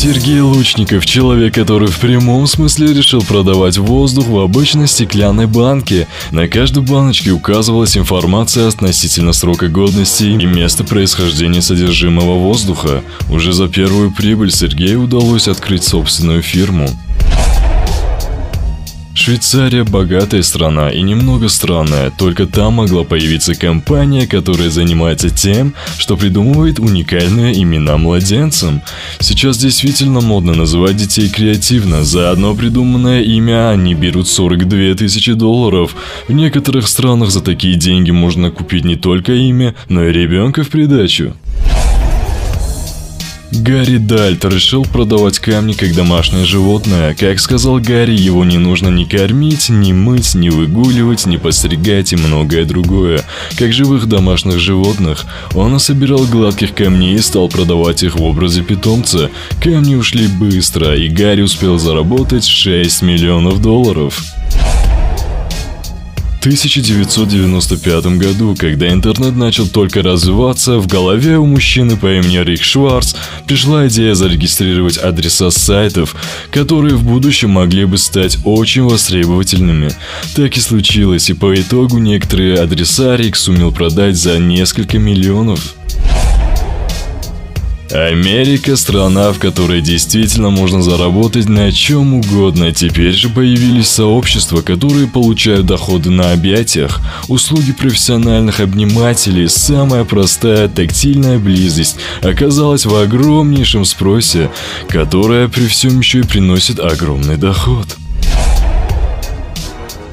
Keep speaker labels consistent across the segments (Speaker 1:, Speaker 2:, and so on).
Speaker 1: Сергей Лучников – человек, который в прямом смысле решил продавать воздух в обычной стеклянной банке. На каждой баночке указывалась информация относительно срока годности и места происхождения содержимого воздуха. Уже за первую прибыль Сергею удалось открыть собственную фирму. Швейцария – богатая страна и немного странная, только там могла появиться компания, которая занимается тем, что придумывает уникальные имена младенцам. Сейчас действительно модно называть детей креативно, за одно придуманное имя они берут 42 тысячи долларов. В некоторых странах за такие деньги можно купить не только имя, но и ребенка в придачу. Гарри Дальт решил продавать камни как домашнее животное. Как сказал Гарри, его не нужно ни кормить, ни мыть, ни выгуливать, ни постригать и многое другое. Как живых домашних животных, он насобирал гладких камней и стал продавать их в образе питомца. Камни ушли быстро, и Гарри успел заработать 6 миллионов долларов. 1995 году, когда интернет начал только развиваться, в голове у мужчины по имени Рик Шварц пришла идея зарегистрировать адреса сайтов, которые в будущем могли бы стать очень востребовательными. Так и случилось, и по итогу некоторые адреса Рик сумел продать за несколько миллионов. Америка – страна, в которой действительно можно заработать на чем угодно. Теперь же появились сообщества, которые получают доходы на объятиях, услуги профессиональных обнимателей, самая простая тактильная близость оказалась в огромнейшем спросе, которая при всем еще и приносит огромный доход.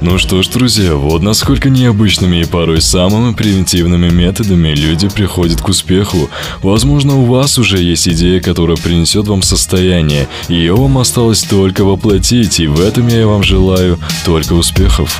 Speaker 1: Ну что ж, друзья, вот насколько необычными и порой самыми примитивными методами люди приходят к успеху. Возможно, у вас уже есть идея, которая принесет вам состояние, ее вам осталось только воплотить, и в этом я вам желаю только успехов.